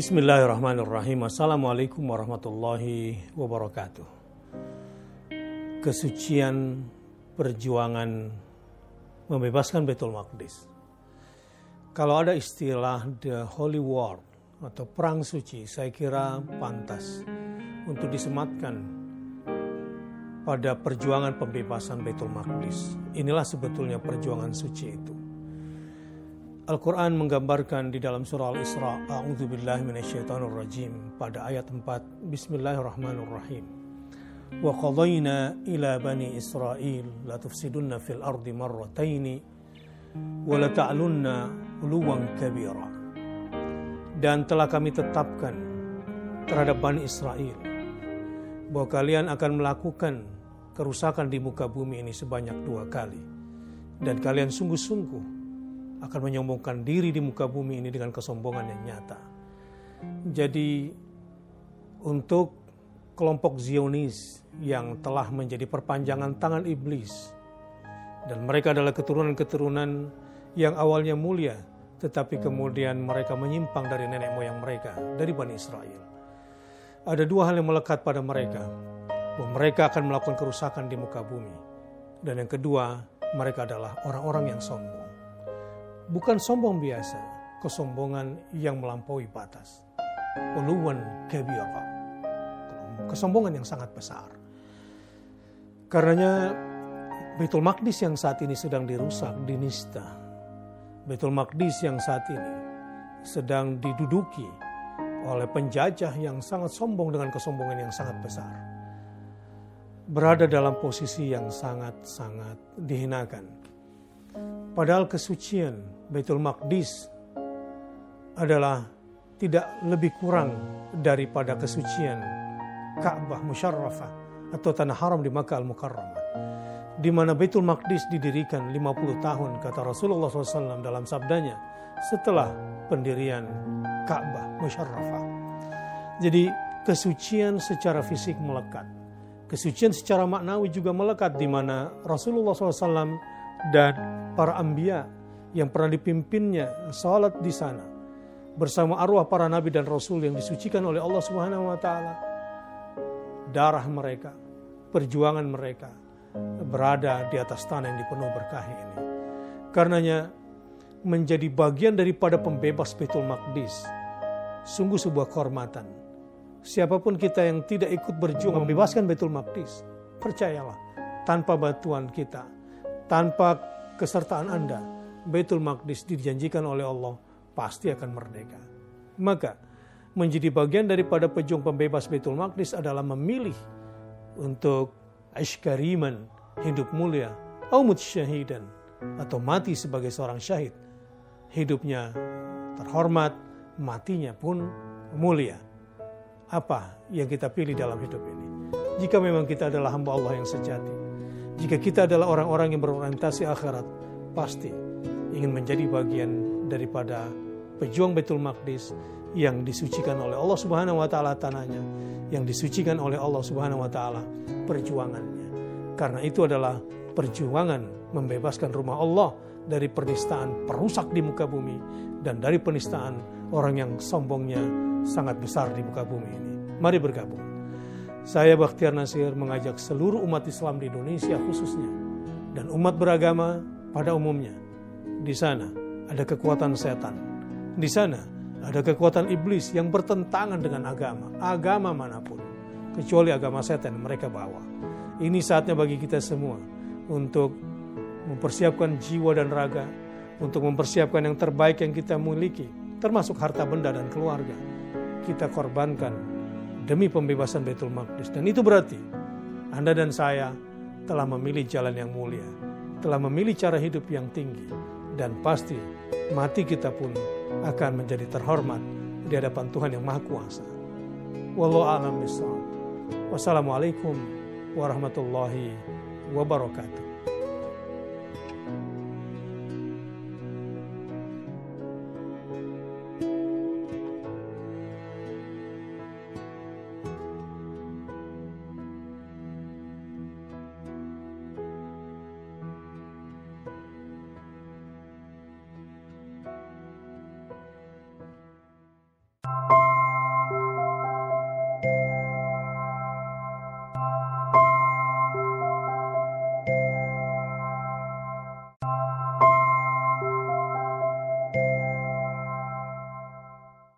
Bismillahirrahmanirrahim. Assalamualaikum warahmatullahi wabarakatuh. Kesucian perjuangan membebaskan Betul Maqdis. Kalau ada istilah the holy war atau perang suci, saya kira pantas untuk disematkan pada perjuangan pembebasan Betul Maqdis. Inilah sebetulnya perjuangan suci itu. Al-Quran menggambarkan di dalam surah Al-Isra, rajim, pada ayat 4, Bismillahirrahmanirrahim. Wa qadayna ila bani Israel la tufsidunna fil ardi marrataini wa uluwan kabira. Dan telah kami tetapkan terhadap Bani Israel bahwa kalian akan melakukan kerusakan di muka bumi ini sebanyak dua kali. Dan kalian sungguh-sungguh akan menyombongkan diri di muka bumi ini dengan kesombongan yang nyata. Jadi untuk kelompok Zionis yang telah menjadi perpanjangan tangan iblis dan mereka adalah keturunan-keturunan yang awalnya mulia tetapi kemudian mereka menyimpang dari nenek moyang mereka dari Bani Israel. Ada dua hal yang melekat pada mereka, bahwa mereka akan melakukan kerusakan di muka bumi. Dan yang kedua, mereka adalah orang-orang yang sombong bukan sombong biasa, kesombongan yang melampaui batas. Uluwan kabira. Kesombongan yang sangat besar. Karenanya Betul Maqdis yang saat ini sedang dirusak, dinista. Betul Maqdis yang saat ini sedang diduduki oleh penjajah yang sangat sombong dengan kesombongan yang sangat besar. Berada dalam posisi yang sangat-sangat dihinakan. Padahal kesucian Baitul Maqdis adalah tidak lebih kurang daripada kesucian Ka'bah Musyarrafah atau tanah haram di Makkah Al-Mukarramah. Di mana Baitul Maqdis didirikan 50 tahun kata Rasulullah SAW dalam sabdanya setelah pendirian Ka'bah Musyarrafah. Jadi kesucian secara fisik melekat. Kesucian secara maknawi juga melekat di mana Rasulullah SAW dan para ambia yang pernah dipimpinnya salat di sana bersama arwah para nabi dan rasul yang disucikan oleh Allah Subhanahu wa taala. Darah mereka, perjuangan mereka berada di atas tanah yang dipenuhi berkah ini. Karenanya menjadi bagian daripada pembebas Betul Maqdis sungguh sebuah kehormatan. Siapa pun kita yang tidak ikut berjuang membebaskan Betul Maqdis, percayalah, tanpa bantuan kita, tanpa kesertaan Anda, Baitul Maqdis dijanjikan oleh Allah pasti akan merdeka. Maka menjadi bagian daripada pejuang pembebas Baitul Maqdis adalah memilih untuk ashkariman, hidup mulia, aumut syahidan, atau mati sebagai seorang syahid. Hidupnya terhormat, matinya pun mulia. Apa yang kita pilih dalam hidup ini? Jika memang kita adalah hamba Allah yang sejati, jika kita adalah orang-orang yang berorientasi akhirat, pasti ingin menjadi bagian daripada pejuang Betul Maqdis yang disucikan oleh Allah Subhanahu wa taala tanahnya, yang disucikan oleh Allah Subhanahu wa taala perjuangannya. Karena itu adalah perjuangan membebaskan rumah Allah dari penistaan perusak di muka bumi dan dari penistaan orang yang sombongnya sangat besar di muka bumi ini. Mari bergabung. Saya Bakhtiar Nasir mengajak seluruh umat Islam di Indonesia khususnya dan umat beragama pada umumnya di sana ada kekuatan setan. Di sana ada kekuatan iblis yang bertentangan dengan agama, agama mana pun, kecuali agama setan mereka bawa. Ini saatnya bagi kita semua untuk mempersiapkan jiwa dan raga, untuk mempersiapkan yang terbaik yang kita miliki, termasuk harta benda dan keluarga. Kita korbankan demi pembebasan Betul Maqdis. Dan itu berarti Anda dan saya telah memilih jalan yang mulia, telah memilih cara hidup yang tinggi, dan pasti mati kita pun akan menjadi terhormat di hadapan Tuhan yang Maha Kuasa. Wallahu a'lam Wassalamualaikum warahmatullahi wabarakatuh.